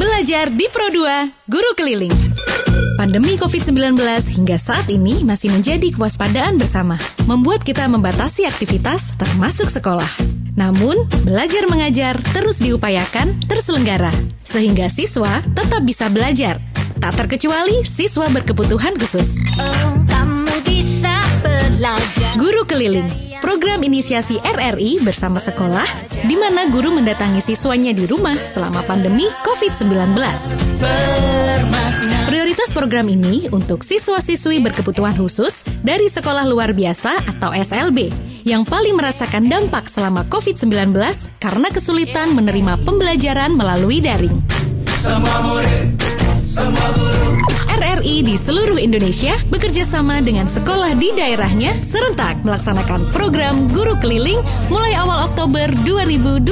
Belajar di Pro2, Guru Keliling. Pandemi COVID-19 hingga saat ini masih menjadi kewaspadaan bersama, membuat kita membatasi aktivitas termasuk sekolah. Namun, belajar mengajar terus diupayakan terselenggara, sehingga siswa tetap bisa belajar. Tak terkecuali siswa berkebutuhan khusus. Oh, kamu bisa belajar. Guru Keliling, program inisiasi RRI bersama sekolah, di mana guru mendatangi siswanya di rumah selama pandemi COVID-19. Prioritas program ini untuk siswa-siswi berkebutuhan khusus dari sekolah luar biasa atau SLB yang paling merasakan dampak selama COVID-19 karena kesulitan menerima pembelajaran melalui daring. RRI di seluruh Indonesia bekerja sama dengan sekolah di daerahnya serentak melaksanakan program Guru Keliling mulai awal Oktober 2020.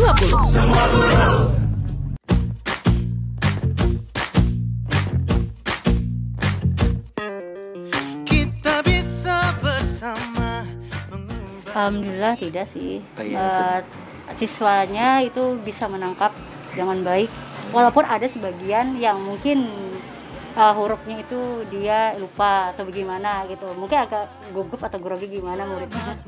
Kita bisa bersama mengubah Alhamdulillah tidak sih. Oh iya, Eh, siswanya itu bisa menangkap dengan baik. Walaupun ada sebagian yang mungkin eh, hurufnya itu dia lupa atau bagaimana gitu. Mungkin agak gugup atau grogi gimana muridnya.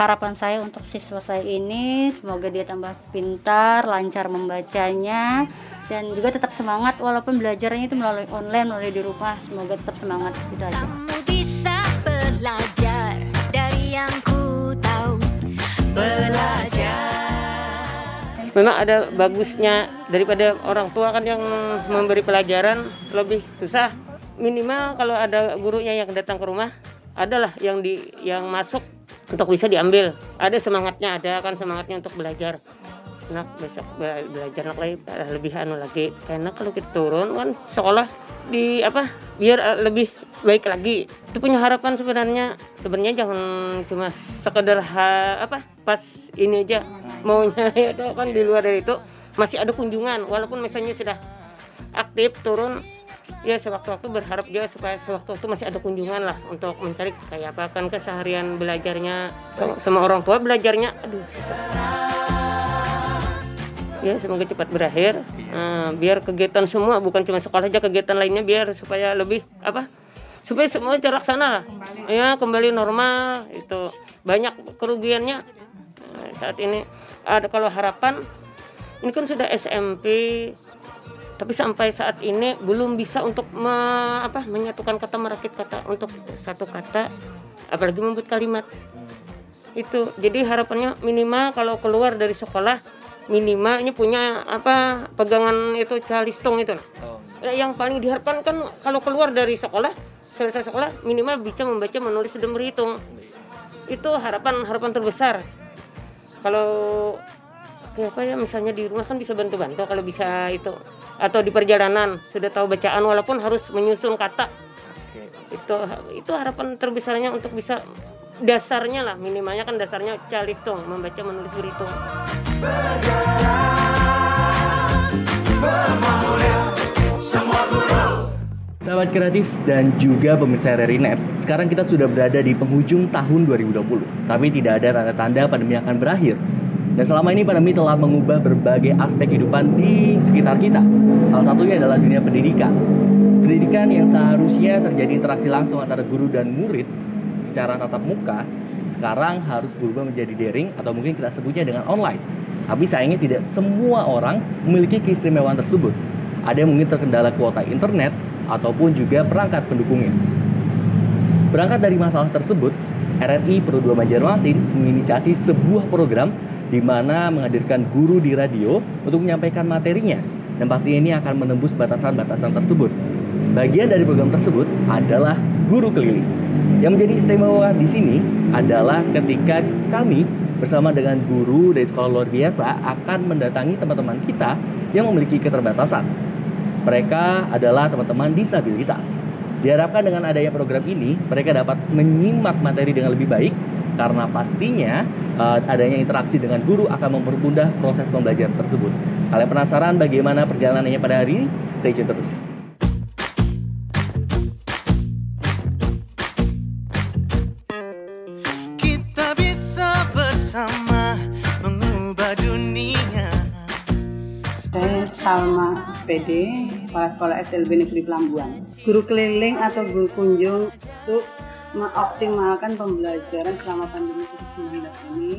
Harapan saya untuk siswa saya ini semoga dia tambah pintar, lancar membacanya dan juga tetap semangat walaupun belajarnya itu melalui online, melalui di rumah. Semoga tetap semangat gitu aja. Kamu bisa belajar dari yang ku tahu. Belajar. Memang ada bagusnya daripada orang tua kan yang memberi pelajaran lebih susah. Minimal kalau ada gurunya yang datang ke rumah adalah yang di yang masuk untuk bisa diambil. Ada semangatnya ada kan semangatnya untuk belajar nak besok be- belajar nak lagi lebih anu lagi. Karena kalau kita turun kan sekolah di apa biar eh, lebih baik lagi. Itu punya harapan sebenarnya. Sebenarnya jangan cuma sekedar ha- apa pas ini aja maunya. Itu kan di luar dari itu masih ada kunjungan. Walaupun misalnya sudah aktif turun ya sewaktu-waktu berharap dia supaya sewaktu-waktu masih ada kunjungan lah untuk mencari kayak apa. Kan keseharian belajarnya sama, sama orang tua belajarnya aduh susah ya semoga cepat berakhir. Eh, biar kegiatan semua bukan cuma sekolah aja kegiatan lainnya biar supaya lebih apa supaya semua terlaksana lah. Ya kembali normal itu. Banyak kerugiannya. Eh, saat ini ada kalau harapan ini kan sudah SMP tapi sampai saat ini belum bisa untuk me- apa menyatukan kata merakit kata untuk satu kata apalagi membuat kalimat. Itu jadi harapannya minimal kalau keluar dari sekolah minimal ini punya apa pegangan itu calistung itu. Eh, yang paling diharapkan kan kalau keluar dari sekolah selesai sekolah minimal bisa membaca menulis dan berhitung. Itu harapan harapan terbesar. Kalau kayak apa ya misalnya di rumah kan bisa bantu-bantu kalau bisa itu atau di perjalanan sudah tahu bacaan walaupun harus menyusun kata. Itu itu harapan terbesarnya untuk bisa dasarnya lah minimalnya kan dasarnya calistung membaca menulis berhitung Sahabat kreatif dan juga pemirsa RRI Net, sekarang kita sudah berada di penghujung tahun 2020. Tapi tidak ada tanda-tanda pandemi akan berakhir. Dan selama ini pandemi telah mengubah berbagai aspek kehidupan di sekitar kita. Salah satunya adalah dunia pendidikan. Pendidikan yang seharusnya terjadi interaksi langsung antara guru dan murid secara tatap muka, sekarang harus berubah menjadi daring atau mungkin kita sebutnya dengan online. Tapi sayangnya tidak semua orang memiliki keistimewaan tersebut. Ada yang mungkin terkendala kuota internet ataupun juga perangkat pendukungnya. Berangkat dari masalah tersebut, RRI 2 Banjarmasin menginisiasi sebuah program di mana menghadirkan guru di radio untuk menyampaikan materinya dan pastinya ini akan menembus batasan-batasan tersebut. Bagian dari program tersebut adalah guru keliling. Yang menjadi istimewa di sini adalah ketika kami bersama dengan guru dari sekolah luar biasa akan mendatangi teman-teman kita yang memiliki keterbatasan. Mereka adalah teman-teman disabilitas. Diharapkan dengan adanya program ini, mereka dapat menyimak materi dengan lebih baik karena pastinya eh, adanya interaksi dengan guru akan mempermudah proses pembelajaran tersebut. Kalian penasaran bagaimana perjalanannya pada hari ini? Stay tune terus. Salma SPD, Kepala Sekolah SLB Negeri Pelambuan. Guru keliling atau guru kunjung untuk mengoptimalkan pembelajaran selama pandemi COVID-19 ini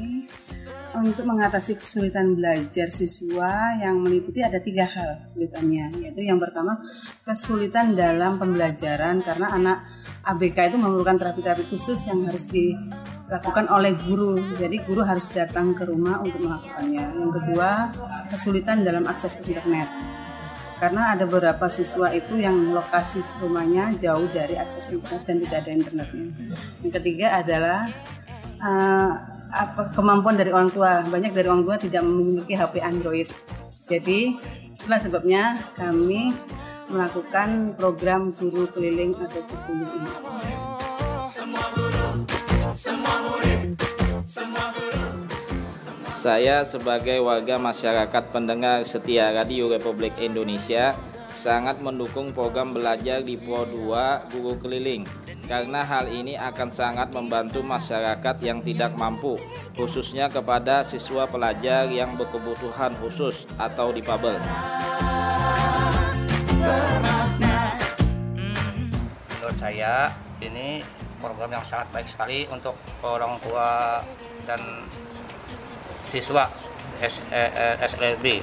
untuk mengatasi kesulitan belajar siswa yang meliputi ada tiga hal kesulitannya yaitu yang pertama kesulitan dalam pembelajaran karena anak ABK itu memerlukan terapi-terapi khusus yang harus dilakukan oleh guru. Jadi guru harus datang ke rumah untuk melakukannya. Yang kedua kesulitan dalam akses internet. Karena ada beberapa siswa itu yang lokasi rumahnya jauh dari akses internet dan tidak ada internetnya. Yang ketiga adalah uh, apa kemampuan dari orang tua. Banyak dari orang tua tidak memiliki HP Android. Jadi itulah sebabnya kami melakukan program guru keliling atau guru ini. Saya sebagai warga masyarakat pendengar setia Radio Republik Indonesia sangat mendukung program belajar di Pro 2 Guru Keliling karena hal ini akan sangat membantu masyarakat yang tidak mampu khususnya kepada siswa pelajar yang berkebutuhan khusus atau difabel. menurut saya ini program yang sangat baik sekali untuk orang tua dan siswa S, eh, eh, SLB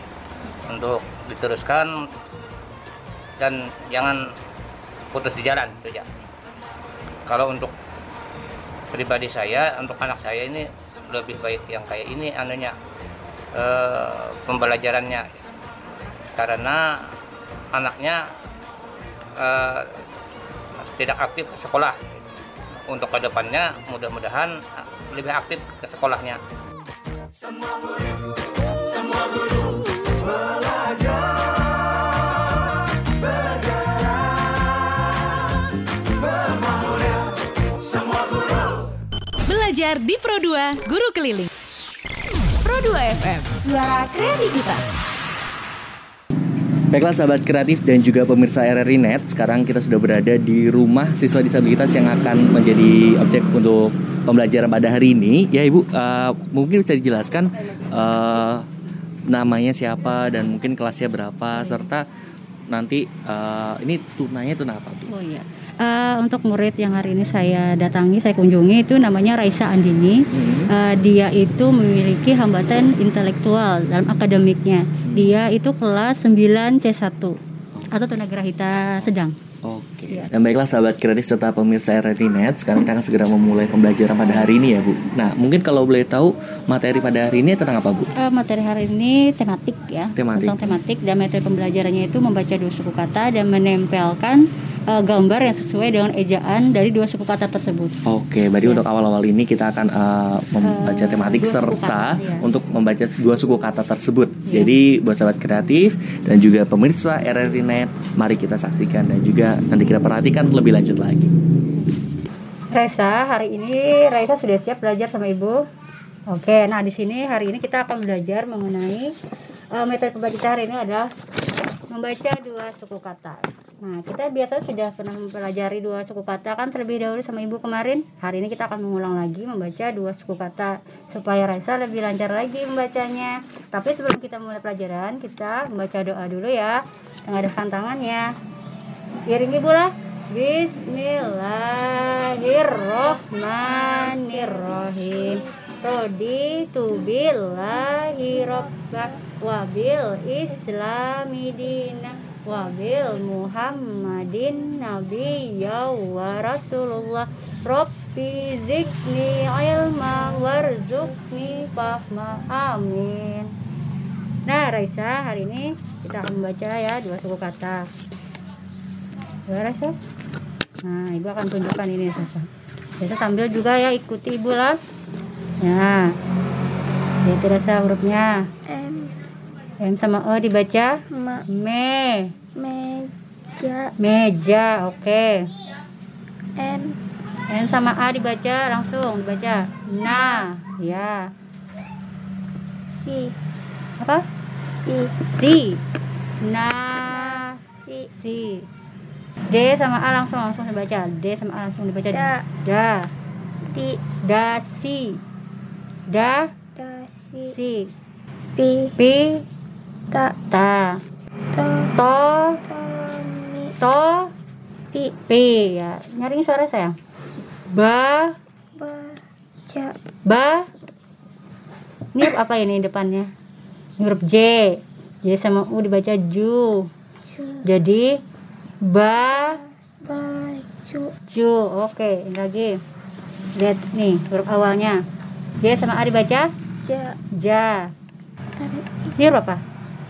untuk diteruskan dan jangan putus di jalan itu ya. Kalau untuk pribadi saya, untuk anak saya ini lebih baik yang kayak ini anunya eh, pembelajarannya. Karena anaknya eh, tidak aktif sekolah. Untuk ke depannya mudah-mudahan lebih aktif ke sekolahnya Belajar di Pro 2 Guru Keliling. Pro 2 FM, suara kreativitas. Baiklah sahabat kreatif dan juga pemirsa RRI Net, sekarang kita sudah berada di rumah siswa disabilitas yang akan menjadi objek untuk pembelajaran pada hari ini. Ya Ibu, eh, mungkin bisa dijelaskan eh, namanya siapa dan mungkin kelasnya berapa serta nanti eh, ini tunanya tuna apa Bu? Oh iya. Eh, untuk murid yang hari ini saya datangi, saya kunjungi itu namanya Raisa Andini. Eh, dia itu memiliki hambatan intelektual dalam akademiknya. Dia itu kelas 9 C1 atau tunagrahita sedang. Oke. Dan baiklah sahabat kreatif serta pemirsa RRI Net, sekarang kita akan segera memulai pembelajaran pada hari ini ya Bu. Nah, mungkin kalau boleh tahu materi pada hari ini tentang apa Bu? Eh, materi hari ini tematik ya, Tematik. tentang tematik dan metode pembelajarannya itu membaca dua suku kata dan menempelkan eh, gambar yang sesuai dengan ejaan dari dua suku kata tersebut. Oke, berarti untuk awal-awal ini kita akan uh, membaca Eh, tematik serta kata, iya. untuk membaca dua suku kata tersebut. Jadi buat sahabat kreatif dan juga pemirsa RRI Net, mari kita saksikan dan juga nanti kita perhatikan lebih lanjut lagi. Raisa, hari ini Raisa sudah siap belajar sama Ibu. Oke, nah di sini hari ini kita akan belajar mengenai eh, metode pembacaan hari ini adalah membaca dua suku kata. Nah, kita biasa sudah pernah mempelajari dua suku kata kan terlebih dahulu sama Ibu kemarin. Hari ini kita akan mengulang lagi membaca dua suku kata supaya Raisa lebih lancar lagi membacanya. Tapi sebelum kita mulai pelajaran, kita membaca doa dulu ya. Mengadahkan tangannya. Iringi pula. Bismillahirrohmanirrohim Roditu billahi robba Wabil islami dina Wabil muhammadin nabiyya wa rasulullah Rabbi zikni ilma warzuqni fahma amin Nah Raisa hari ini kita akan membaca ya dua suku kata Ya Raisa Nah, ibu akan tunjukkan ini Sasa. Biasa sambil juga ya ikuti ibu lah. Ya. Itu rasa hurufnya. M M sama E dibaca. Ma Me. Meja Meja. Oke. N N sama A dibaca langsung dibaca. Nah, ya. Si Apa? Si Si. Nah. Si Si. D sama A langsung langsung dibaca. D sama A langsung dibaca. Da. Da. Di Da si. Da Da Si si. Pi Pi Ta ta to to pi pi. ya nyaring suara saya. Ba. Ba. Ba. Ini apa ini depannya? Huruf j. Jadi sama u dibaca ju. Jadi ba. Baju ju. Oke lagi. Lihat nih huruf awalnya. J sama a dibaca? Ja. Ja. Ini huruf apa?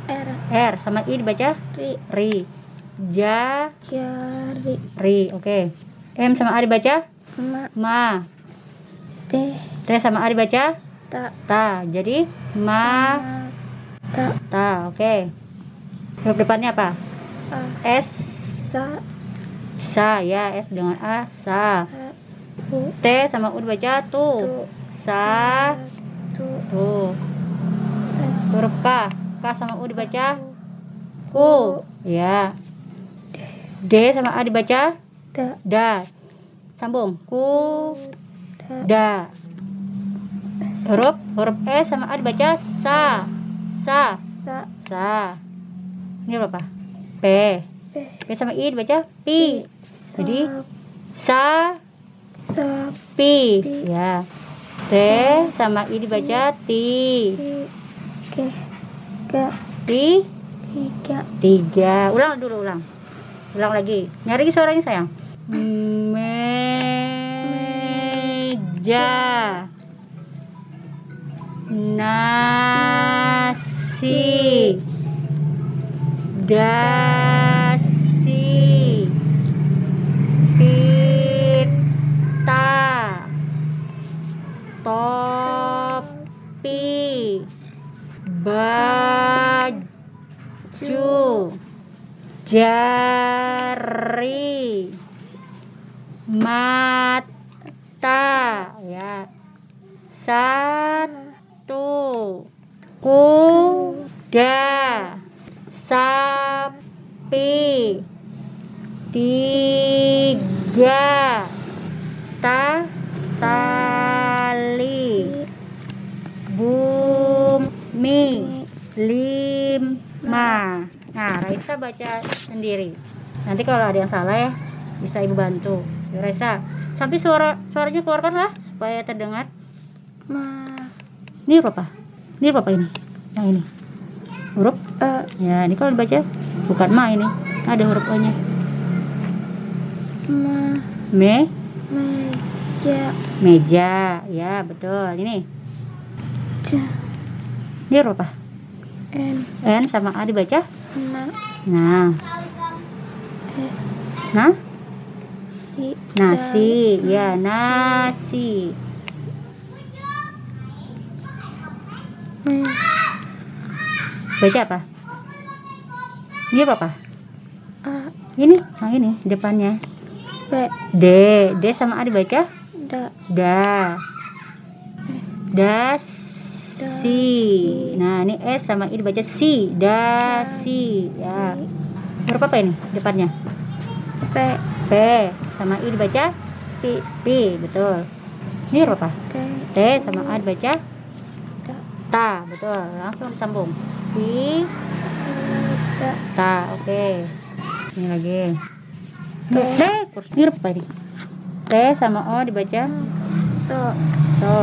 R R sama I dibaca ri ri. Ja, jari ri. Oke. M sama A dibaca ma ma. de T sama A dibaca ta ta. Jadi ma ta ta. Oke. Huruf depannya apa? a S sa sa ya S dengan A sa. a u T sama U dibaca tu. tu Sa tu tu. Huruf K. K sama U dibaca ku. Ya. D sama A dibaca da da. Sambung. Ku da. Huruf huruf E sama A dibaca sa. Sa. sa Sa. Ini huruf apa? P. p P sama I dibaca pi. Jadi sa pi. Pi. Ya. T sama I dibaca ti. Ga Ti tiga tiga. Ulang dulu ulang. Ulang lagi. Nyari suaranya sayang. Meja. Nasi. Dasi. Sendiri. Nanti kalau ada yang salah ya, bisa ibu bantu. Raisa, sampai suara suaranya keluarkan lah supaya terdengar. ma Ini huruf apa? Ini huruf apa ini? Yang ini. Huruf? e Ya, ini kalau dibaca bukan ma ini. Ada huruf O-nya. ma Me, meja meja. Ya, betul. Ini. ja Ini huruf apa? n N sama A dibaca? na Nah. Nah, si nasi. Ya, nasi. me Baca apa? Ini apa? a Ini, yang ini depannya. b D, D sama A dibaca? da Da. Das. Si. Nah, ini S sama I dibaca si. Dasi. Ya. Huruf apa ini depannya? P P sama I dibaca pi P, betul. Ini apa? t T sama A dibaca ta, betul. Langsung disambung. Da ta. Oke. Ini lagi. Ini huruf apa ini? T sama O dibaca to to.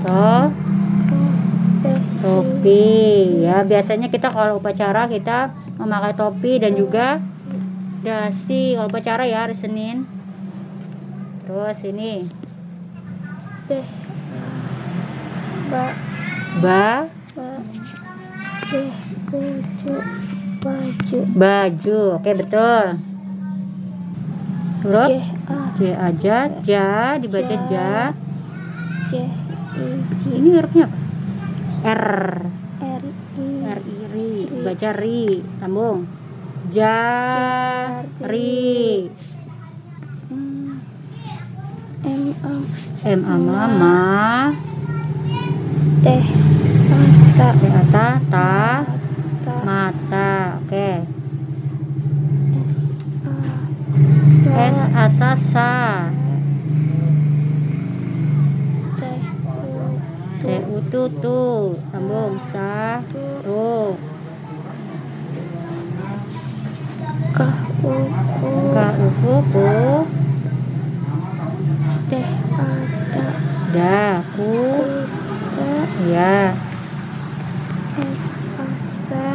To. t topi ya biasanya kita kalau upacara kita memakai topi dan juga dasi kalau upacara ya hari Senin. Terus ini. B ba ba ba b baju. Baju baju oke betul. Huruf j aja ja dibaca ja j ini hurufnya apa? R. R i. R I ri baca ri sambung jari. M a M A. Mama t mata. T A ta. Ta ta mata. Oke. S S a A sa. Sa kuku uku ke uku deh ada. Da ku ya es asa.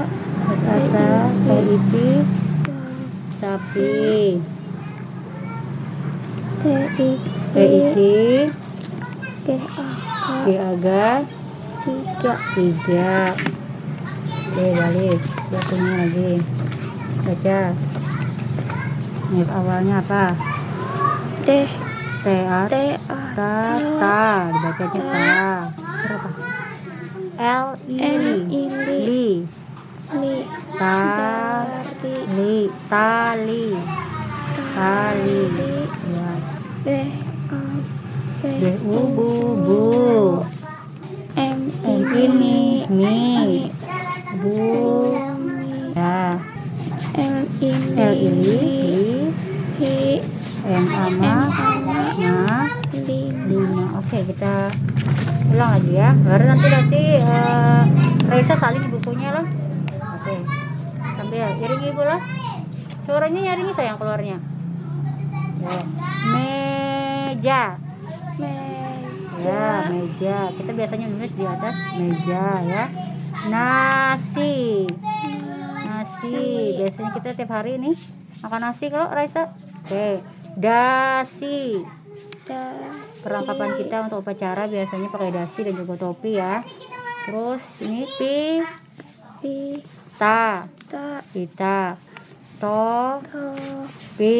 Es asa pip sapi. Tik tik G. Agar tiga. Tiga. Oke balik. Satunya lagi baca Huruf awalnya apa? D T A T A ta ta dibacanya ta Terus apa? L I L I li. Li. Ta li. Tali tali ya. B A B B U bu bu. M ini mi. Bu L ini li Hi M ama ma Li lima. Oke kita ulang lagi ya. Baru nanti nanti eh, Raisa salin bukunya lah oke sambil iring ibu lah suaranya nyaring sayang keluarnya. Ya. meja. Ya meja. Kita biasanya nulis di atas meja ya. Nasi nasi. Biasanya kita tiap hari nih makan nasi kalau Raisa. Oke. Dasi. Da perlengkapan kita untuk upacara biasanya pakai dasi dan juga topi ya. Terus ini pi. Pi. Ta. Ta. Kita. To. To. Pi.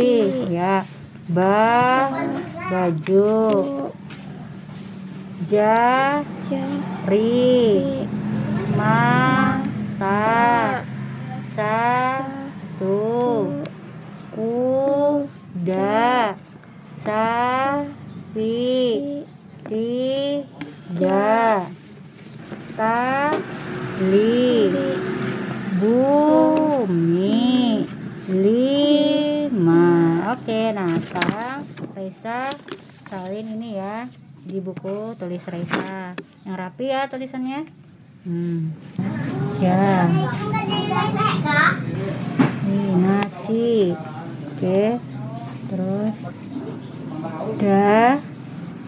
Ya. Ba. Baju. Ja. Ja. Ri. Ri. Ma. Ta sa Ta tu kuda. Sapi. Tiga. Tali. Bumi. Lima. Oke nah sekarang Raisa salin ini ya. Di buku tulis Raisa. Yang rapi ya tulisannya. Hmm. Ya ini nasi oke. Terus. Da.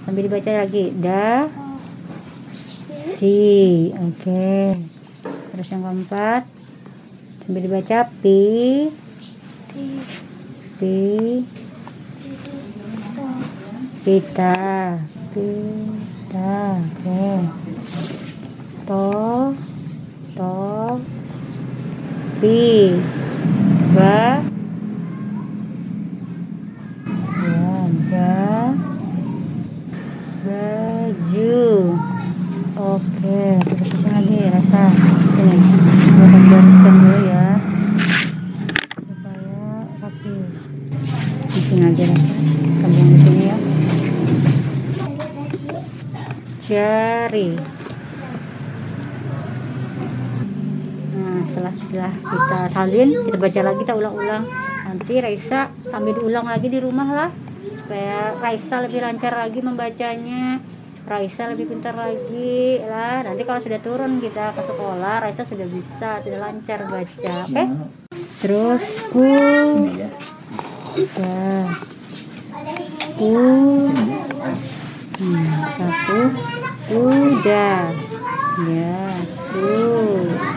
Sambil dibaca lagi. Da. Si. Oke. Terus yang keempat. Sambil dibaca pi. Pi. Pita. Pita. Oke. To to pi ba. Ya ba. Baju. Oke terus lagi rasa. Sini kita gariskan dulu ya. Supaya rapi. Sini aja rasa. Kambing di sini ya. Jari nah setelah setelah kita salin kita baca lagi kita ulang-ulang. Nanti Raisa sambil diulang lagi di rumah lah supaya Raisa lebih lancar lagi membacanya. Raisa lebih pintar lagi lah. Nanti kalau sudah turun kita ke sekolah Raisa sudah bisa sudah lancar baca oke? Terus ku. Ya. ku. Hmm, satu. Kuda ya tuh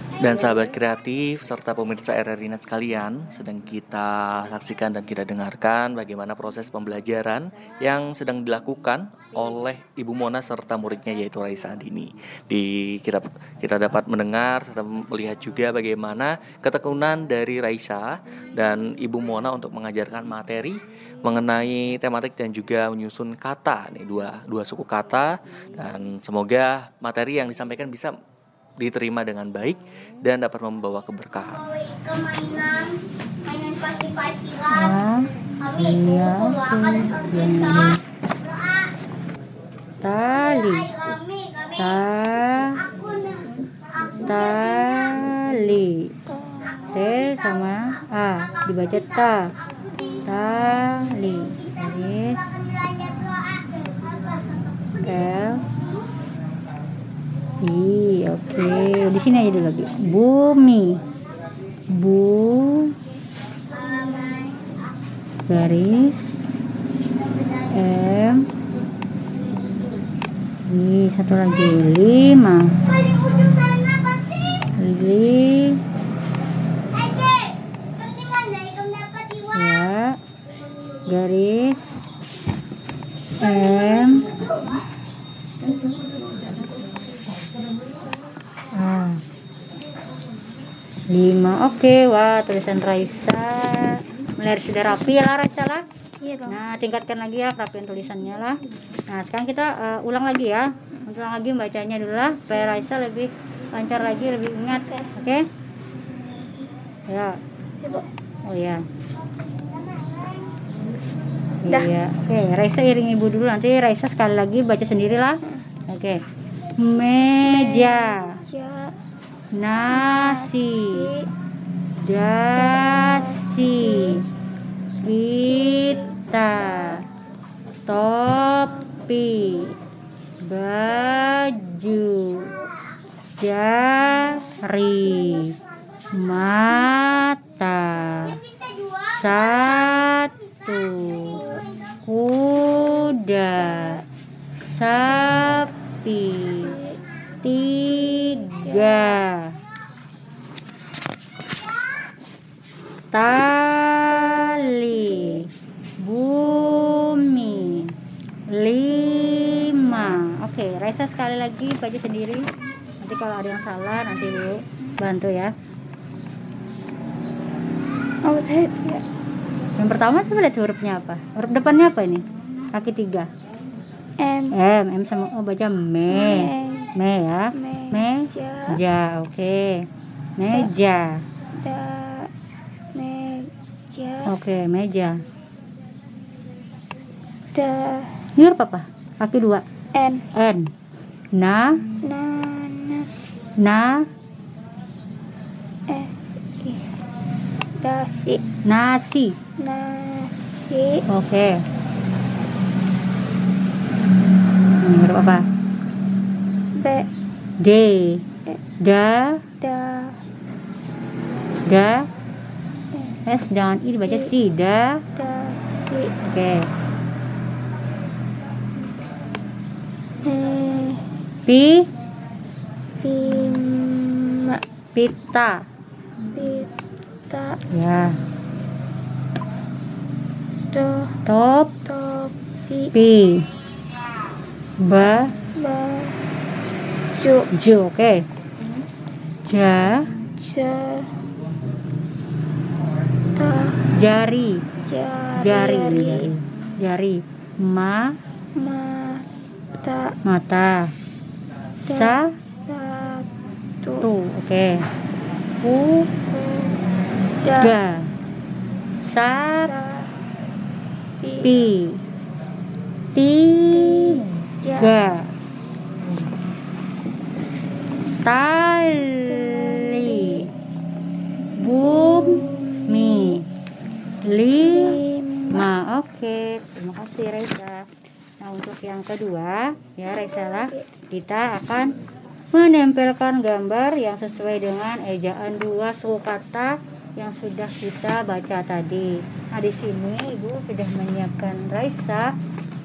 Dan sahabat kreatif serta pemirsa RRI Net sekalian, sedang kita saksikan dan kita dengarkan bagaimana proses pembelajaran yang sedang dilakukan oleh Ibu Mona serta muridnya yaitu Raisa Andini. Di kita kita dapat mendengar serta melihat juga bagaimana ketekunan dari Raisa dan Ibu Mona untuk mengajarkan materi mengenai tematik dan juga menyusun kata nih dua dua suku kata dan semoga materi yang disampaikan bisa diterima dengan baik dan dapat membawa keberkahan. mainan. Ya iya tuh tali. Ta. Tali T sama A. Dibaca ta. tali doa L. I, oke. Di sini aja dulu lagi. Bumi. Bu. Garis. M. I satu lagi. Lima. Li iwan. ya. Garis M A lima oke wah tulisan Raisa. Mulai sudah rapi ya lah Raisa lah? Iya nah tingkatkan lagi ya kerapian tulisannya lah. Nah sekarang kita eh, ulang lagi ya. Ulang lagi bacanya dulu lah supaya Raisa lebih lancar lagi lebih ingat. Oke. Ya. Oh ya Dah. Iya, oke. Raisa iring ibu dulu. Nanti Raisa sekali lagi baca sendiri lah. Oke. Meja, Ja. Nasi, dasi, kita, topi, baju, jari, mata, satu, kuda, sapi, tiga, tali, bumi, lima. Oke, Raisa sekali lagi baca sendiri. Nanti kalau ada yang salah nanti dulu bantu ya. Oh, ya. Yang pertama coba lihat hurufnya apa? Huruf depannya apa ini? Kaki tiga. M. M, M sama O baca me. Me ya. Me. Meja. Ja, oke. Meja. Da. Meja. Oke, meja. Da. Ini huruf apa? Kaki dua. N. N. Na, Nanas. na, S. I. Dasi. nasi. Nasi. Oke. Ini huruf apa? B. D. Da, Da. da. S dan I dibaca si. Da. Dasi. Oke. Pi, Pima. pita. Pita. Ya. Do. Top, Topi. pi. Ba, Baju. Ju. Oke. Ja, Ja. Ta. jari. Jari. Jari. Jari. Ma, Mata. mata. Sa, Satu. tu. Oke. Ku, Da. da. Sa, pi. Tiga. Tali. Bumi. Lima. Oke, terima kasih Reza. Nah, untuk yang kedua, ya Reza lah, kita akan menempelkan gambar yang sesuai dengan ejaan dua suku kata yang sudah kita baca tadi. Nah, di sini Ibu sudah menyiapkan Raisa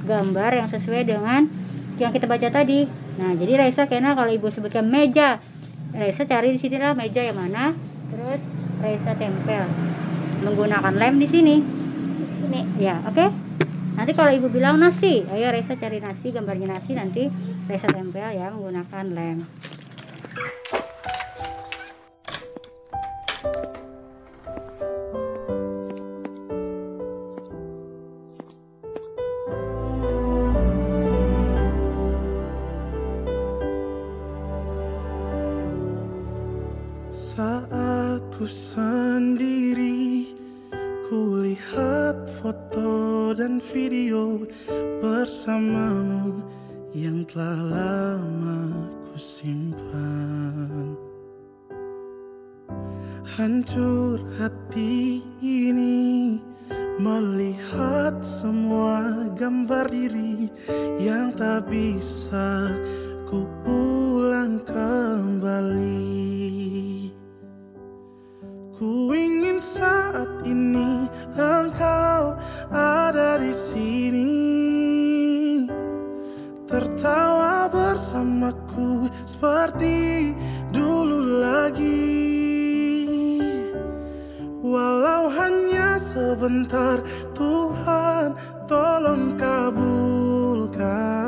gambar yang sesuai dengan yang kita baca tadi. Nah, jadi Raisa kena kalau Ibu sebutkan meja, Raisa cari di sini lah meja yang mana, terus Raisa tempel menggunakan lem di sini. Di sini. Ya, oke. Nanti kalau Ibu bilang nasi, ayo Raisa cari nasi, gambarnya nasi nanti Raisa tempel ya menggunakan lem. Kembali. Ku ingin saat ini engkau ada di sini. Tertawa bersamaku seperti dulu lagi. Walau hanya sebentar Tuhan tolong kabulkanlah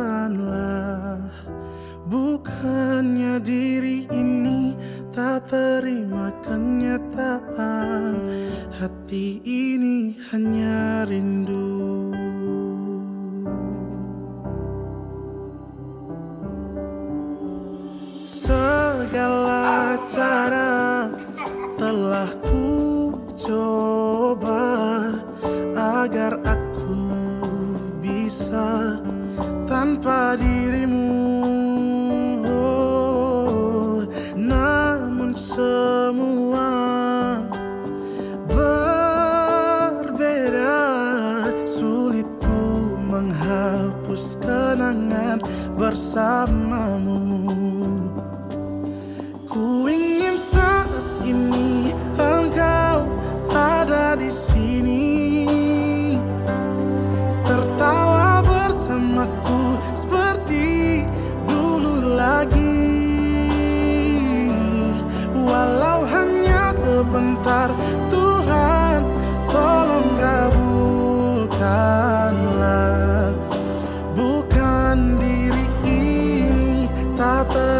Bukannya diri ini tak terima kenyataan Hati ini hanya rindu Segala cara telah ku coba agar aku bisa tanpa dirimu. sabe? Tak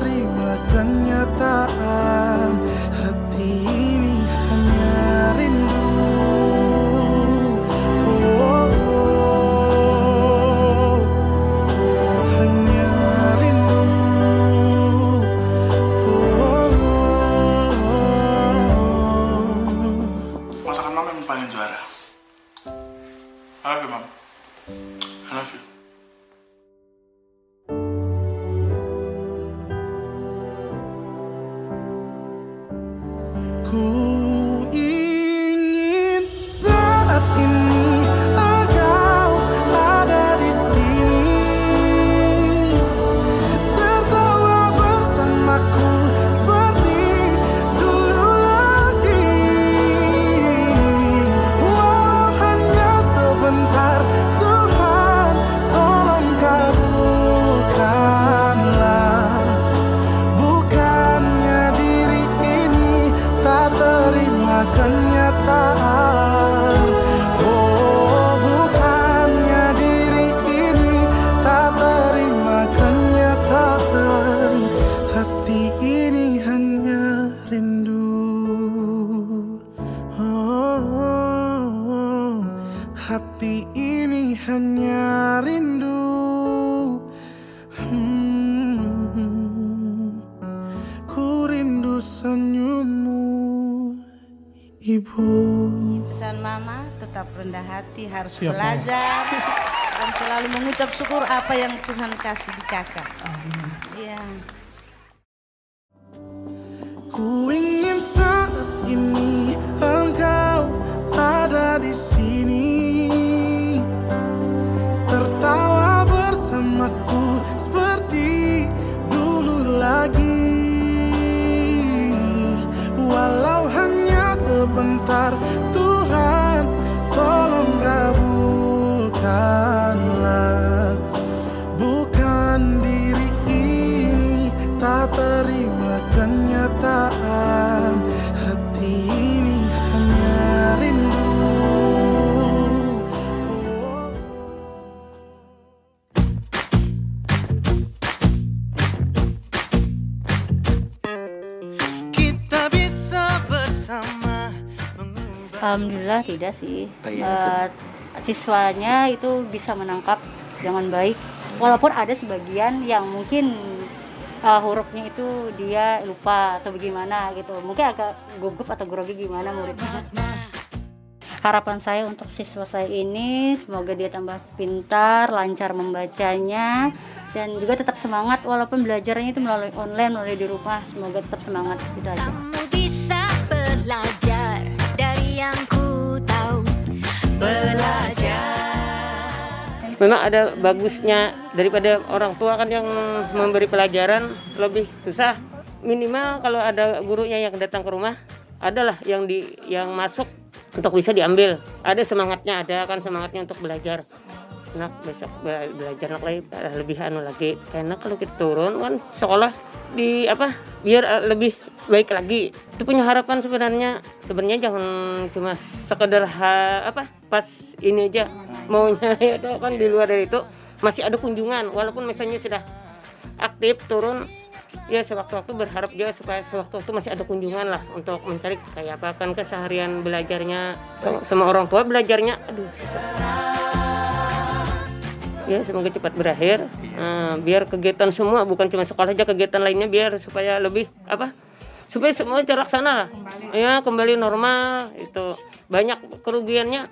hati, harus Siap, belajar dan selalu mengucap syukur apa yang Tuhan kasih di kakak. Iya. Ku ingin saat ini Alhamdulillah tidak sih. Oh iya, Eh, siswanya itu bisa menangkap dengan baik. Walaupun ada sebagian yang mungkin eh, hurufnya itu dia lupa atau bagaimana gitu. Mungkin agak gugup atau grogi gimana muridnya. Harapan saya untuk siswa saya ini semoga dia tambah pintar, lancar membacanya dan juga tetap semangat walaupun belajarnya itu melalui online, melalui di rumah. Semoga tetap semangat gitu aja. Kamu bisa belajar Belajar. memang ada bagusnya daripada orang tua kan yang memberi pelajaran lebih susah. Minimal kalau ada gurunya yang datang ke rumah adalah yang di yang masuk untuk bisa diambil. Ada semangatnya ada kan semangatnya untuk belajar nak besok bela- belajar nak lagi eh, lebih anu lagi. Karena kalau kita turun kan sekolah di apa biar eh, lebih baik lagi. Itu punya harapan sebenarnya. Sebenarnya jangan cuma sekedar ha- apa pas ini aja maunya itu kan di luar dari itu masih ada kunjungan. Walaupun misalnya sudah aktif turun ya sewaktu-waktu berharap dia supaya sewaktu-waktu masih ada kunjungan lah untuk mencari kayak apa. Kan keseharian belajarnya sama, sama orang tua belajarnya aduh susah ya semoga cepat berakhir. Eh, biar kegiatan semua bukan cuma sekolah aja kegiatan lainnya biar supaya lebih apa? Supaya semua terlaksana lah. Ya kembali normal itu. Banyak kerugiannya.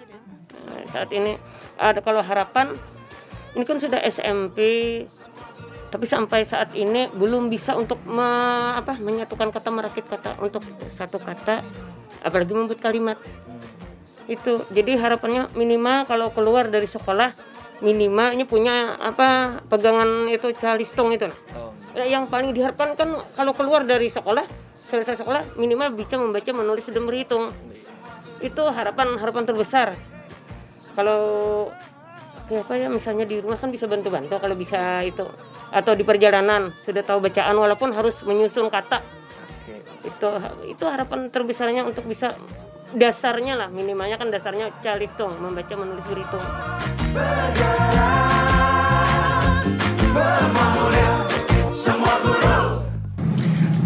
Eh, saat ini ada kalau harapan ini kan sudah SMP tapi sampai saat ini belum bisa untuk me- apa menyatukan kata merakit kata untuk satu kata apalagi membuat kalimat. Itu jadi harapannya minimal kalau keluar dari sekolah minimalnya punya apa pegangan itu calistung itu. Lah. Ya, yang paling diharapkan kan kalau keluar dari sekolah selesai sekolah minimal bisa membaca menulis dan berhitung. Itu harapan harapan terbesar. Kalau kayak apa ya misalnya di rumah kan bisa bantu-bantu kalau bisa itu atau di perjalanan sudah tahu bacaan walaupun harus menyusun kata. Itu itu harapan terbesarnya untuk bisa dasarnya lah minimalnya kan dasarnya calistung membaca menulis berhitung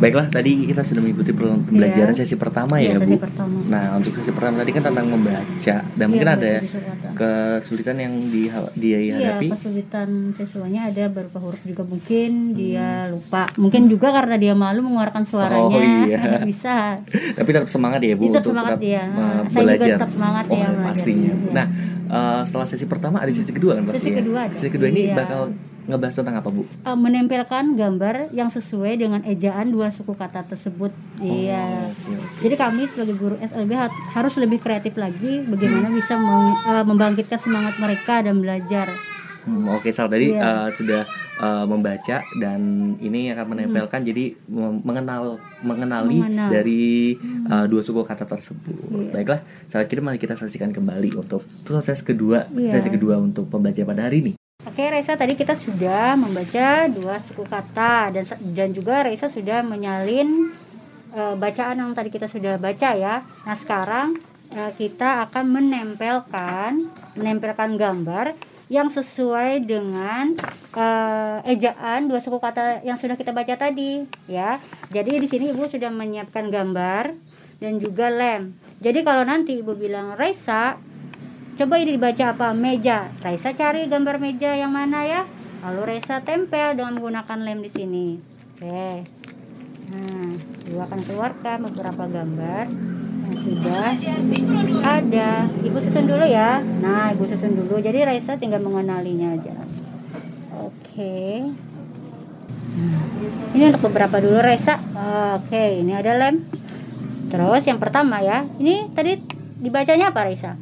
Baiklah, tadi kita sudah mengikuti pel- pembelajaran sesi pertama ya, Iya, sesi Bu. pertama. Nah, untuk sesi pertama tadi kan tentang membaca dan mungkin Iya, ada kesulitan yang di dia Iya, hadapi. kesulitan siswanya ada beberapa huruf juga mungkin dia lupa. Mungkin juga karena dia malu mengeluarkan suaranya. Oh, iya. Bisa. Tapi tetap semangat ya, Bu, Tetap untuk semangat tetap dia. uh, Saya juga belajar. tetap semangat oh, ya belajar. pastinya. Iya. Nah, uh, setelah sesi pertama ada sesi kedua kan pasti Sesi ya? kedua ada. Sesi kedua ini Iya. bakal ngebahas tentang apa, Bu? Eh, menempelkan gambar yang sesuai dengan ejaan dua suku kata tersebut. iya. Jadi kami sebagai guru SLB ha- harus lebih kreatif lagi bagaimana bisa meng- eh, membangkitkan semangat mereka dan belajar. Hmm, Oke, Sal tadi Iya. uh, sudah uh, membaca dan ini akan menempelkan jadi mem- mengenal mengenali Mengenal. dari uh, dua suku kata tersebut. Iya. Baiklah, saat ini mari kita saksikan kembali untuk proses kedua Iya. sesi kedua untuk pembelajaran pada hari ini. Oke, Reza tadi kita sudah membaca dua suku kata dan dan juga Reza sudah menyalin eh, bacaan yang tadi kita sudah baca ya. Nah, sekarang eh, kita akan menempelkan menempelkan gambar yang sesuai dengan eh, ejaan dua suku kata yang sudah kita baca tadi ya. Jadi di sini Ibu sudah menyiapkan gambar dan juga lem. Jadi kalau nanti Ibu bilang Reza Coba ini dibaca apa? Meja. Raisa cari gambar meja yang mana ya? Lalu Raisa tempel dengan menggunakan lem di sini. Oke. Nah, Ibu akan keluarkan beberapa gambar yang sudah ada. Ibu susun dulu ya. Nah, Ibu susun dulu. Jadi Raisa tinggal mengenalinya aja. Oke. Nah, ini untuk beberapa dulu Raisa. Oke, ini ada lem. Terus yang pertama ya. Ini tadi dibacanya apa Raisa?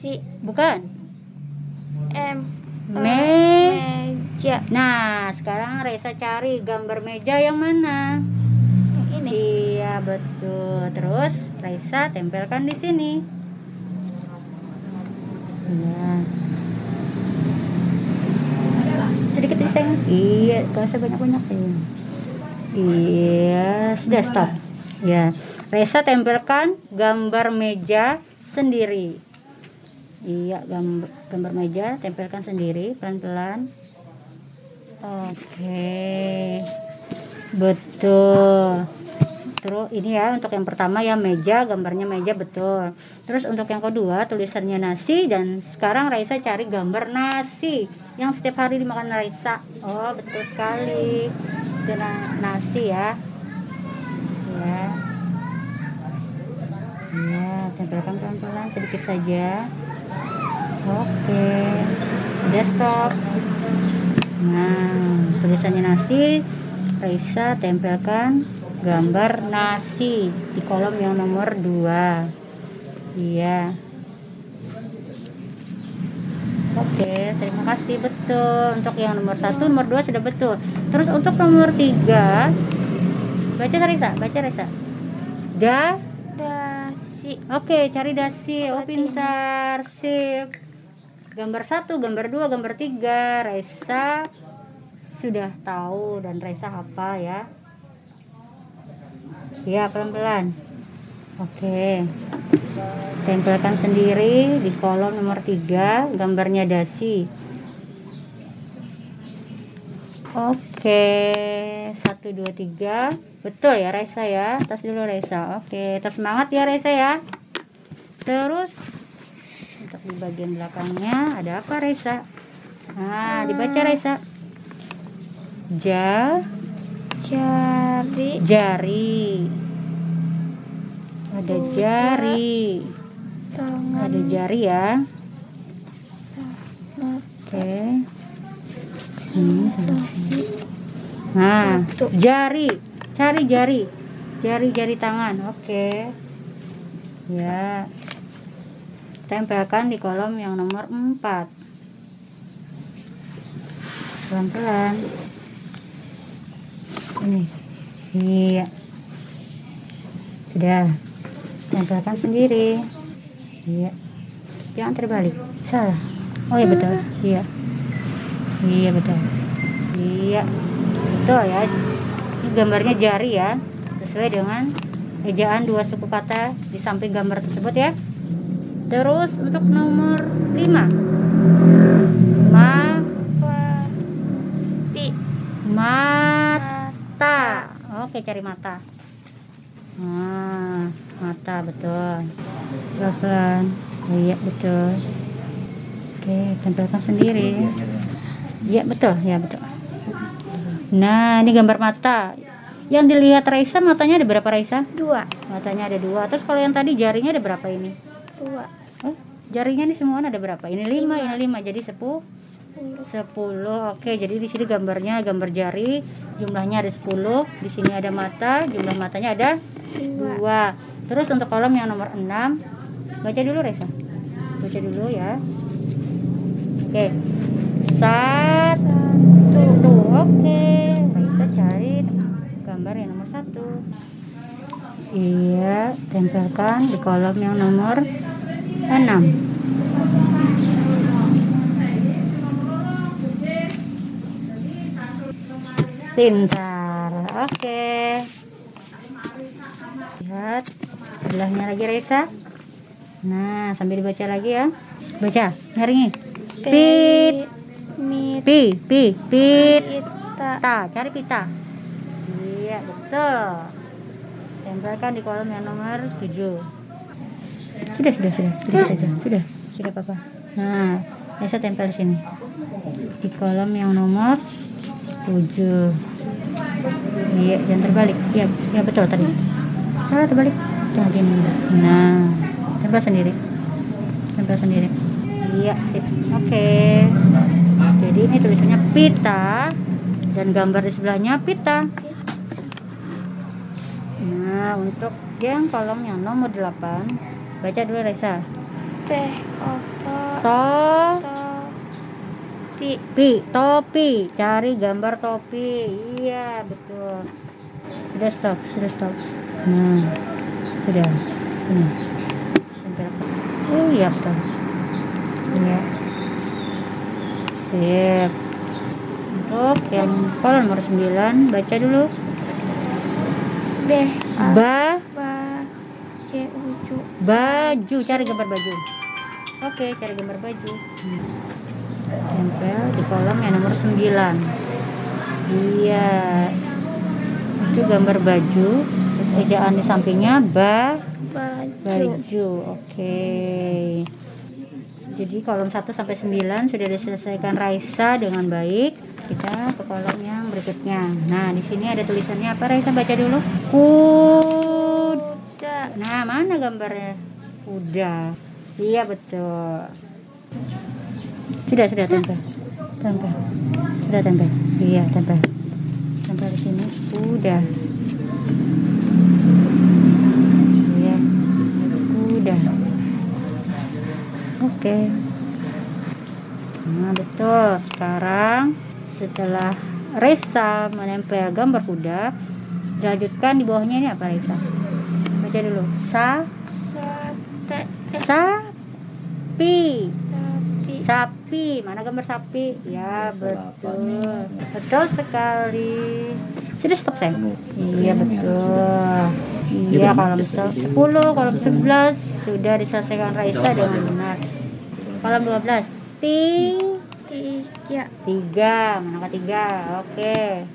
Nasi Bukan. M Me meja Nah, sekarang Reza cari gambar meja yang mana? ini Iya, betul. Terus Reza tempelkan di sini. Iya. Sedikit diseng. Iya, gak usah banyak-banyak sih. Iya, sudah stop. Ya. Reza tempelkan gambar meja sendiri. Iya, gambar, gambar meja tempelkan sendiri pelan-pelan. Oke. Betul. Terus ini ya untuk yang pertama ya meja, gambarnya meja betul. Terus untuk yang kedua tulisannya nasi dan sekarang Raisa cari gambar nasi yang setiap hari dimakan Raisa. Oh, betul sekali. Na- nasi ya. Ya. Ya, tempelkan pelan-pelan sedikit saja. Oke. Udah stop. Nah, tulisannya nasi, Raisa tempelkan gambar nasi di kolom yang nomor 2. Iya. Oke, terima kasih betul. Untuk yang nomor satu, nomor dua sudah betul. Terus untuk nomor tiga, baca Risa, baca Risa. Da, Dasi. Oke, cari dasi. Oh, pintar. Sip. Gambar satu, gambar dua, gambar tiga. Raisa sudah tahu dan Raisa hafal ya. Ya, pelan-pelan. Oke. Tempelkan sendiri di kolom nomor tiga, gambarnya dasi. Oke, satu dua tiga, betul ya Raisa ya. Tas dulu Raisa. Oke, terus semangat ya Raisa ya. Terus untuk di bagian belakangnya ada apa Raisa? Nah, dibaca Raisa. Ja, Jari. jari. Ada jari. Tangan. Ada jari ya. Oke. Sini. Nah, jari. Cari jari. Jari-jari tangan. Oke. Ya. Tempelkan di kolom yang nomor 4. Pelan-pelan. Ini. Iya. Sudah. Tempelkan sendiri. Iya. Jangan terbalik. Salah. Oh iya betul. Iya. Iya betul. Iya. Betul ya. Ini gambarnya jari ya. Sesuai dengan ejaan dua suku kata di samping gambar tersebut ya. Terus untuk nomor 5. Ma Pi. mata. Oke, cari mata. Nah, mata betul. Pelan-pelan. Iya, betul. Oke, tempelkan sendiri. Iya, betul. Ya, betul. Nah, ini gambar mata. Yang dilihat Raisa matanya ada berapa Raisa? Dua. Matanya ada dua. Terus kalau yang tadi jarinya ada berapa ini? Dua. Oh, jarinya ini semua ada berapa? Ini lima, ini lima. Jadi sepuluh. Sepuluh. 10 oke jadi di sini gambarnya gambar jari jumlahnya ada 10 di sini ada mata jumlah matanya ada Dua. dua terus untuk kolom yang nomor 6 baca dulu Reza baca dulu ya oke satu oke Reza cari gambar yang nomor satu iya tempelkan di kolom yang nomor 6 Pintar. Oke. Lihat sebelahnya lagi Reza. Nah, sambil dibaca lagi ya. Baca, nyaringi. Pit, Mit. pi, pi, pit. Pita. Ta, cari pita. Iya, betul. Tempelkan di kolom yang nomor 7. Sudah, sudah, sudah. Sudah, sudah, sudah. Sudah, Papa. Nah, Reza tempel di sini. Di kolom yang nomor 7. Iya, jangan terbalik. Iya, ya betul tadi. Ah, terbalik. Jangan gini. Nah, tempel sendiri. Tempel sendiri. Iya, sip. Oke. Jadi ini tulisannya pita dan gambar di sebelahnya pita. Nah, untuk yang kolom yang nomor 8, baca dulu Reza. T. To To. Pi. Pi, topi, cari gambar topi. Iya, betul. Sudah stop, sudah stop. Nah, sudah. Ini. Oh iya betul. Iya. Sip. Untuk yang kolom nomor 9, baca dulu. B. A. Ba, Ba. C. Uju. baju, cari gambar baju. Oke, cari gambar baju. Tempel di kolom yang nomor 9. Iya. Itu gambar baju. Terus ejaan di sampingnya ba Baju. baju. Oke. Jadi kolom 1 sampai 9 sudah diselesaikan Raisa dengan baik. Kita ke kolom yang berikutnya. Nah, di sini ada tulisannya apa Raisa baca dulu. Kuda. Nah, mana gambarnya? Kuda. Iya, betul. Sudah, sudah tempel. Tempel. Sudah tempel. Iya, tempel. Tempel di sini. Udah. Iya. Udah. Oke. betul. Sekarang setelah Reza menempel gambar kuda dilanjutkan di bawahnya ini apa Reza? Baca dulu. Sa. Eh, sapi. Sapi. sapi. Mana gambar sapi? Ya betul. betul sekali. Sudah stop sayang iya betul. Iya kolom se- 10 kolom 11 sudah diselesaikan Raisa dengan benar kolom 12 ting. Tiga. tiga. Mana tiga? Oke.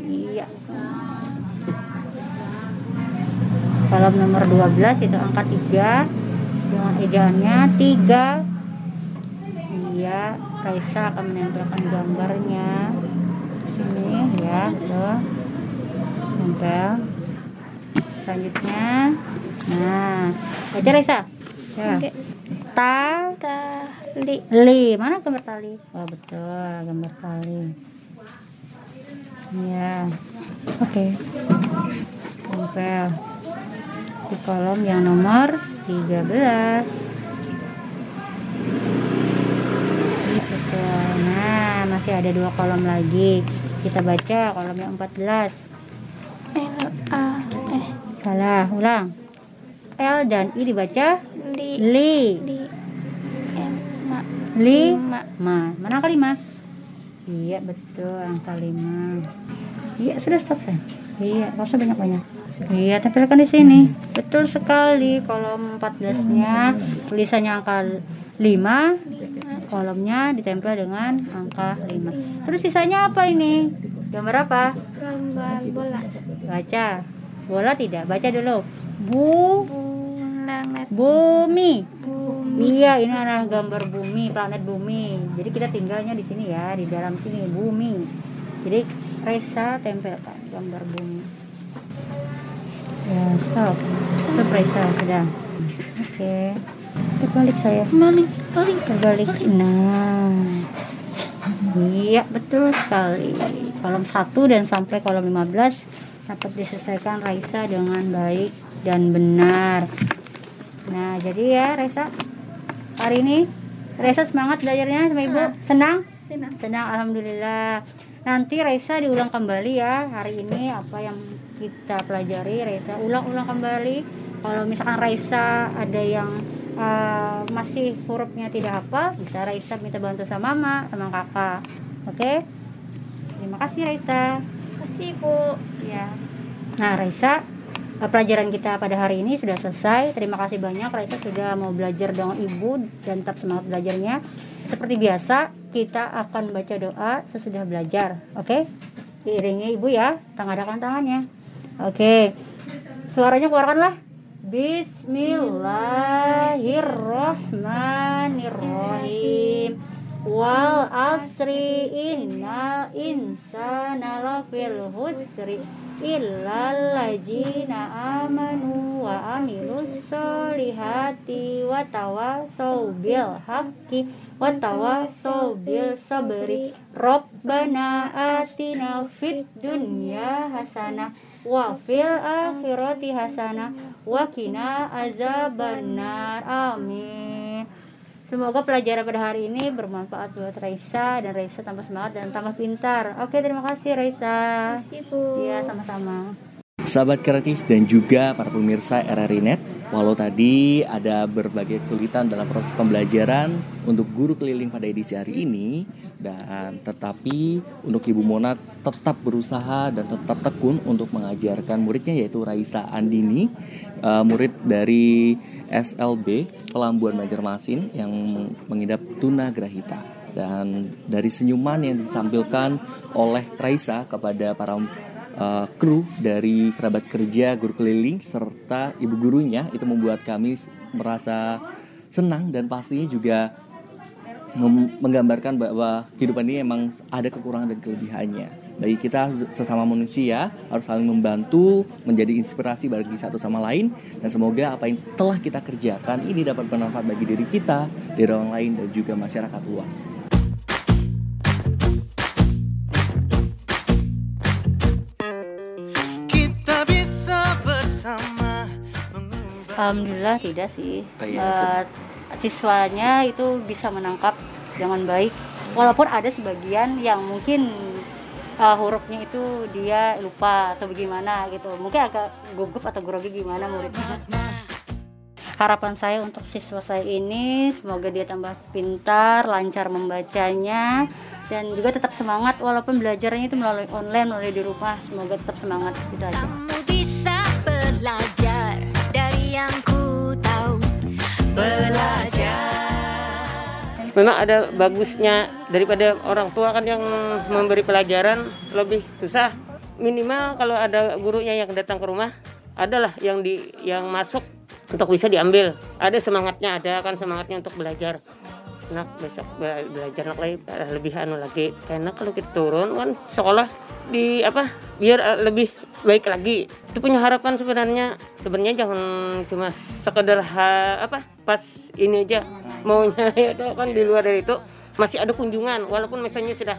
Iya. Kolom nomor 12 itu angka 3 dengan ejaannya 3 iya. Raisa akan menempelkan gambarnya. Sini ya. Tuh. Tempel selanjutnya. Nah. Baca Raisa? Ya. Oke. Ta Tali. li. Mana gambar tali oh betul gambar tali ya oke. Tempel di kolom yang nomor 13 betul. Nah masih ada dua kolom lagi. Kita baca kolom yang 14 L A eh salah ulang. L dan I dibaca li. Li. Li. M ma. Li. Lima. ma. Mana angka lima iya betul angka lima. Iya sudah stop sayang iya nggak usah banyak banyak iya tempelkan di sini. Betul sekali kolom 14 nya tulisannya angka 5 kolomnya ditempel dengan angka 5 terus sisanya apa ini? Gambar apa? Gambar bola. baca. Bola tidak baca dulu. Bu Bulan bumi bumi. Iya, ini adalah gambar bumi, planet bumi. Jadi kita tinggalnya di sini ya, di dalam sini bumi. Jadi Reza tempelkan gambar bumi. Ya, stop. Stop Reza, sudah. Oke. Terbalik saya. Balik, balik. Terbalik. Nah. Iya, betul sekali. Kolom 1 dan sampai kolom 15 dapat diselesaikan Raisa dengan baik dan benar. Nah, jadi ya Reza, hari ini Reza semangat belajarnya sama Ibu? Senang? Senang. Senang, Alhamdulillah. Nanti Reza diulang kembali ya hari ini apa yang kita pelajari Reza ulang-ulang kembali. Kalau misalkan Reza ada yang uh, masih hurufnya tidak hafal, bisa Reza minta bantu sama mama, sama kakak. Oke? Terima kasih Reza. Kasih Bu. Ya. Nah, Raisa, eh, pelajaran kita pada hari ini sudah selesai. Terima kasih banyak Raisa sudah mau belajar dengan Ibu dan tetap semangat belajarnya. Seperti biasa, kita akan baca doa sesudah belajar. Oke? Diiringi Ibu ya, tangadakan tangannya. Oke. Suaranya keluarkanlah. Bismillahirrahmanirrahim. Wal asri innal insana lafil husri illal ladzina amanu wa amilus solihati wa tawasau bil haqqi wa bil sabri. Rabbana atina fid dunya hasanah wa fil akhirati hasanah wa qina azabannar. Amin Semoga pelajaran pada hari ini bermanfaat buat Raisa dan Raisa tambah semangat dan tambah pintar. Oke, terima kasih Raisa. Kasih Bu. Iya, sama-sama. Sahabat kreatif dan juga para pemirsa RRI Net, walau tadi ada berbagai kesulitan dalam proses pembelajaran untuk guru keliling pada edisi hari ini, dan tetapi untuk Ibu Mona tetap berusaha dan tetap tekun untuk mengajarkan muridnya yaitu Raisa Andini, eh, murid dari SLB Pelambuan Banjarmasin yang mengidap tunagrahita. Dan dari senyuman yang ditampilkan oleh Raisa kepada para uh, kru dari kerabat kerja guru keliling serta ibu gurunya itu membuat kami merasa senang dan pastinya juga menggambarkan bahwa kehidupan ini emang ada kekurangan dan kelebihannya. Bagi kita sesama manusia harus saling membantu, menjadi inspirasi bagi satu sama lain dan semoga apa yang telah kita kerjakan ini dapat bermanfaat bagi diri kita, diri orang lain dan juga masyarakat luas. Alhamdulillah tidak sih. Oh iya, Eh, siswanya itu bisa menangkap dengan baik. Walaupun ada sebagian yang mungkin uh, hurufnya itu dia lupa atau bagaimana gitu. Mungkin agak gugup atau grogi gimana muridnya. Harapan saya untuk siswa saya ini semoga dia tambah pintar lancar membacanya dan juga tetap semangat walaupun belajarnya itu melalui online melalui di rumah. Semoga tetap semangat. Gitu aja. Kamu bisa belajar Belajar. Memang ada bagusnya daripada orang tua kan yang memberi pelajaran lebih susah. Minimal kalau ada gurunya yang datang ke rumah adalah yang di yang masuk untuk bisa diambil. Ada semangatnya ada kan semangatnya untuk belajar. Nak besok be- belajar nak lagi eh, lebih anu lagi. Karena kalau kita turun kan sekolah di apa biar eh, lebih baik lagi. Itu punya harapan sebenarnya. Sebenarnya jangan cuma sekedar ha, apa pas ini aja maunya. Itu kan di luar dari itu masih ada kunjungan. Walaupun misalnya sudah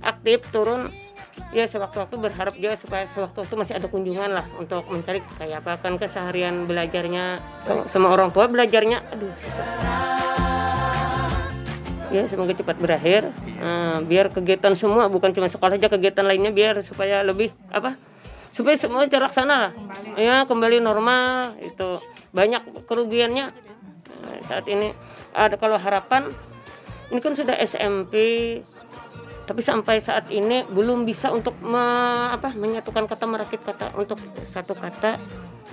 aktif turun ya sewaktu-waktu berharap juga supaya sewaktu-waktu masih ada kunjungan lah untuk mencari kayak apa. Kan keseharian belajarnya sama, sama orang tua belajarnya aduh susah ya semoga cepat berakhir. Eh, biar kegiatan semua bukan cuma sekolah aja kegiatan lainnya biar supaya lebih apa supaya semua terlaksana lah. Ya kembali normal itu. Banyak kerugiannya. Eh, saat ini ada kalau harapan ini kan sudah SMP tapi sampai saat ini belum bisa untuk me- apa menyatukan kata merakit kata untuk satu kata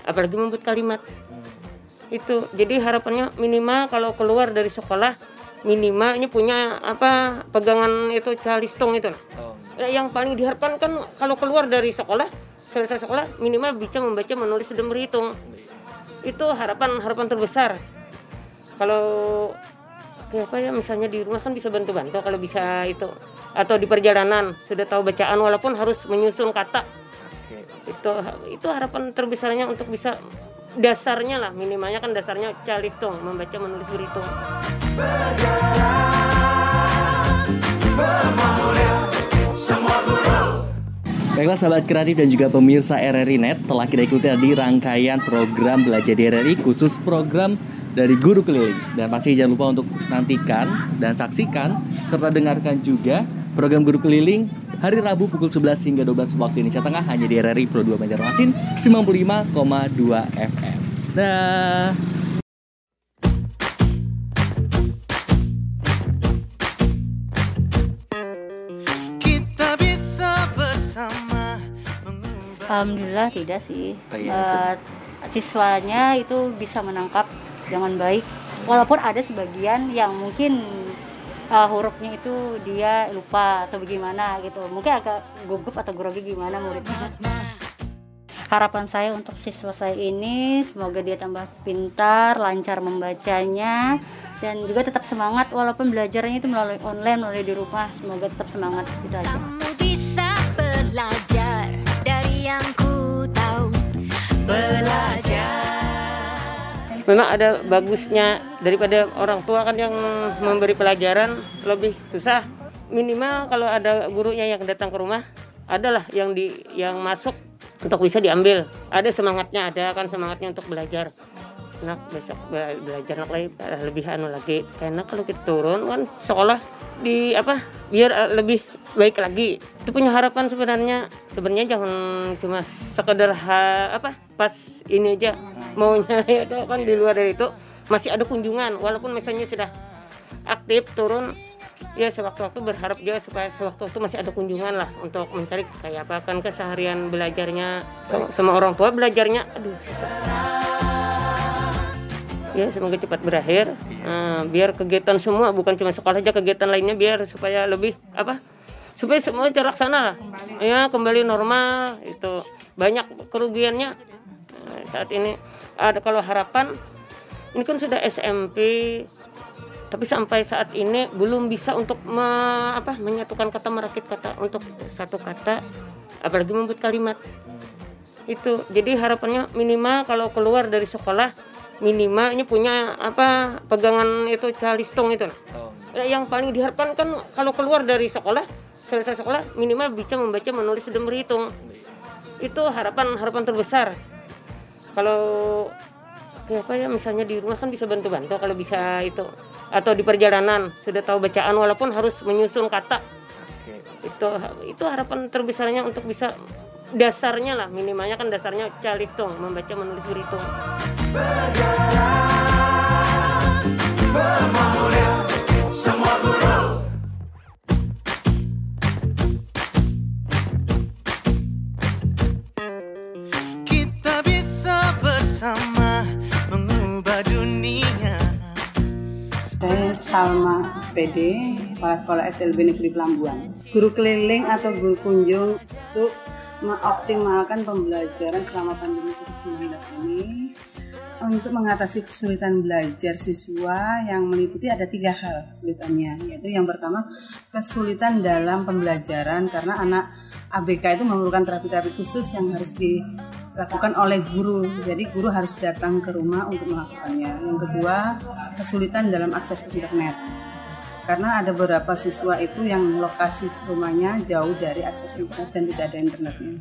apalagi membuat kalimat. Itu jadi harapannya minimal kalau keluar dari sekolah minimal ini punya apa pegangan itu calistung itu. Eh, yang paling diharapkan kan kalau keluar dari sekolah selesai sekolah minimal bisa membaca menulis dan berhitung. Itu harapan harapan terbesar. Kalau kayak apa ya misalnya di rumah kan bisa bantu-bantu kalau bisa itu atau di perjalanan sudah tahu bacaan walaupun harus menyusun kata. Itu itu harapan terbesarnya untuk bisa dasarnya lah minimalnya kan dasarnya calistung membaca menulis berhitung Baiklah sahabat kreatif dan juga pemirsa RRI Net telah kita ikuti tadi rangkaian program belajar di RRI khusus program dari guru keliling. Dan pasti jangan lupa untuk nantikan dan saksikan serta dengarkan juga program guru keliling hari Rabu pukul 11 hingga 12 waktu Indonesia Tengah hanya di RRI Pro 2 Banjarmasin 95,2 FM. Dah. Kita bisa bersama Alhamdulillah tidak sih. Oh iya, Eh, siswanya itu bisa menangkap dengan baik. Walaupun ada sebagian yang mungkin eh, hurufnya itu dia lupa atau bagaimana gitu. Mungkin agak gugup atau grogi gimana muridnya. Harapan saya untuk siswa saya ini semoga dia tambah pintar, lancar membacanya dan juga tetap semangat walaupun belajarnya itu melalui online melalui di rumah. Semoga tetap semangat gitu aja. Kamu bisa belajar dari yang ku tahu Belajar memang ada bagusnya daripada orang tua kan yang memberi pelajaran lebih susah. Minimal kalau ada gurunya yang datang ke rumah adalah yang di yang masuk untuk bisa diambil. Ada semangatnya ada kan semangatnya untuk belajar. Nak besok be- belajar nak lagi lebih anu lagi. Karena kalau kita turun kan sekolah di apa biar lebih baik lagi. Itu punya harapan sebenarnya. Sebenarnya jangan cuma sekedar ha, apa pas ini aja maunya. Itu kan di luar dari itu masih ada kunjungan. Walaupun misalnya sudah aktif turun ya sewaktu-waktu berharap juga supaya sewaktu-waktu masih ada kunjungan lah untuk mencari kayak apa. Kan keseharian belajarnya sama, sama orang tua belajarnya aduh susah. Ya semoga cepat berakhir. Eh, biar kegiatan semua bukan cuma sekolah aja kegiatan lainnya biar supaya lebih apa supaya semua terlaksana lah. Ya kembali normal itu. Banyak kerugiannya Eh, saat ini ada kalau harapan ini kan sudah SMP tapi sampai saat ini belum bisa untuk me- apa menyatukan kata merakit kata untuk satu kata apalagi membuat kalimat. Itu jadi harapannya minimal kalau keluar dari sekolah minimal ini punya apa pegangan itu calistung itu. Loh. Eh, yang paling diharapkan kan kalau keluar dari sekolah selesai sekolah minimal bisa membaca menulis dan berhitung. Itu harapan harapan terbesar kalau pakai apa ya misalnya di rumah kan bisa bantu-bantu kalau bisa itu atau di perjalanan sudah tahu bacaan walaupun harus menyusun kata. Itu itu harapan terbesarnya untuk bisa dasarnya lah minimalnya kan dasarnya calistung membaca menulis berhitung. Semua murid, semua guru Salma SPD, Kepala Sekolah SLB Negeri Pelambuan. Guru keliling atau guru kunjung untuk mengoptimalkan pembelajaran selama pandemi COVID-19 ini untuk mengatasi kesulitan belajar siswa yang meliputi ada tiga hal kesulitannya yaitu yang pertama kesulitan dalam pembelajaran karena anak ABK itu memerlukan terapi-terapi khusus yang harus dilakukan oleh guru jadi guru harus datang ke rumah untuk melakukannya yang kedua kesulitan dalam akses internet karena ada beberapa siswa itu yang lokasi rumahnya jauh dari akses internet dan tidak ada internetnya.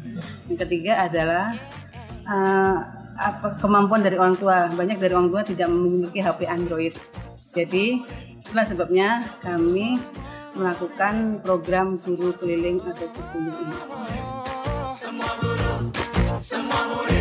Yang ketiga adalah uh, apa kemampuan dari orang tua. Banyak dari orang tua tidak memiliki HP Android. Jadi itulah sebabnya kami melakukan program guru keliling atau guru ini. Semua guru, semua murid,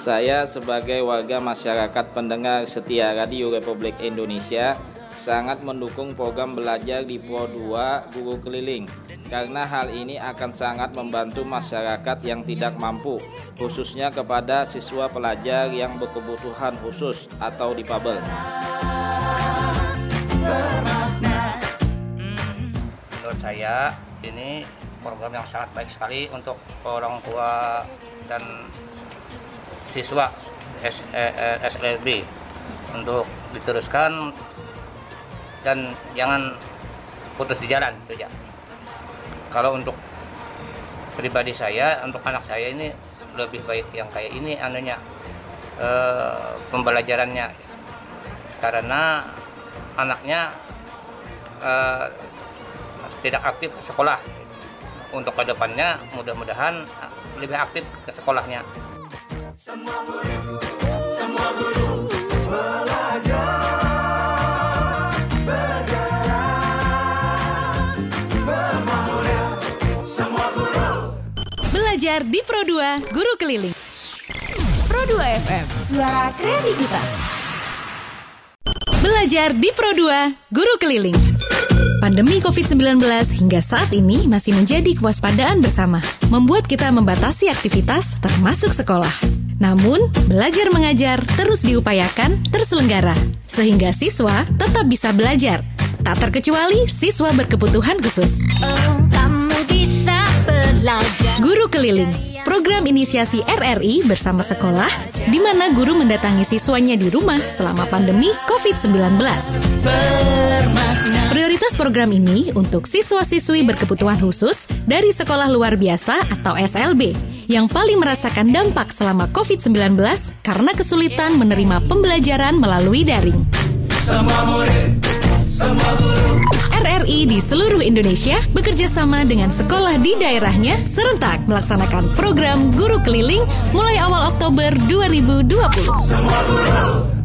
Saya sebagai warga masyarakat pendengar setia Radio Republik Indonesia sangat mendukung program belajar di Pro 2 Guru Keliling karena hal ini akan sangat membantu masyarakat yang tidak mampu khususnya kepada siswa pelajar yang berkebutuhan khusus atau difabel. menurut saya ini program yang sangat baik sekali untuk orang tua dan siswa S, eh, eh, SLB untuk diteruskan dan jangan putus di jalan itu ya. Kalau untuk pribadi saya, untuk anak saya ini lebih baik yang kayak ini anunya eh, pembelajarannya karena anaknya eh, tidak aktif sekolah. Untuk ke depannya mudah-mudahan lebih aktif ke sekolahnya. Semua murid, semua guru belajar bergerak. Semua murid, semua guru Belajar di Pro 2 Guru Keliling. Pro 2 FM, suara kreativitas. Belajar di Pro 2 Guru Keliling. Pandemi COVID-19 hingga saat ini masih menjadi kewaspadaan bersama, membuat kita membatasi aktivitas termasuk sekolah. Namun, belajar mengajar terus diupayakan terselenggara, sehingga siswa tetap bisa belajar. Tak terkecuali siswa berkebutuhan khusus. Kamu bisa belajar Guru Keliling, program inisiasi RRI bersama sekolah, di mana guru mendatangi siswanya di rumah selama pandemi COVID-19. Prioritas program ini untuk siswa-siswi berkebutuhan khusus dari sekolah luar biasa atau SLB yang paling merasakan dampak selama COVID-19 karena kesulitan menerima pembelajaran melalui daring. Semua murid, semua guru RRI di seluruh Indonesia bekerja sama dengan sekolah di daerahnya serentak melaksanakan program guru keliling mulai awal Oktober 2020. Semua guru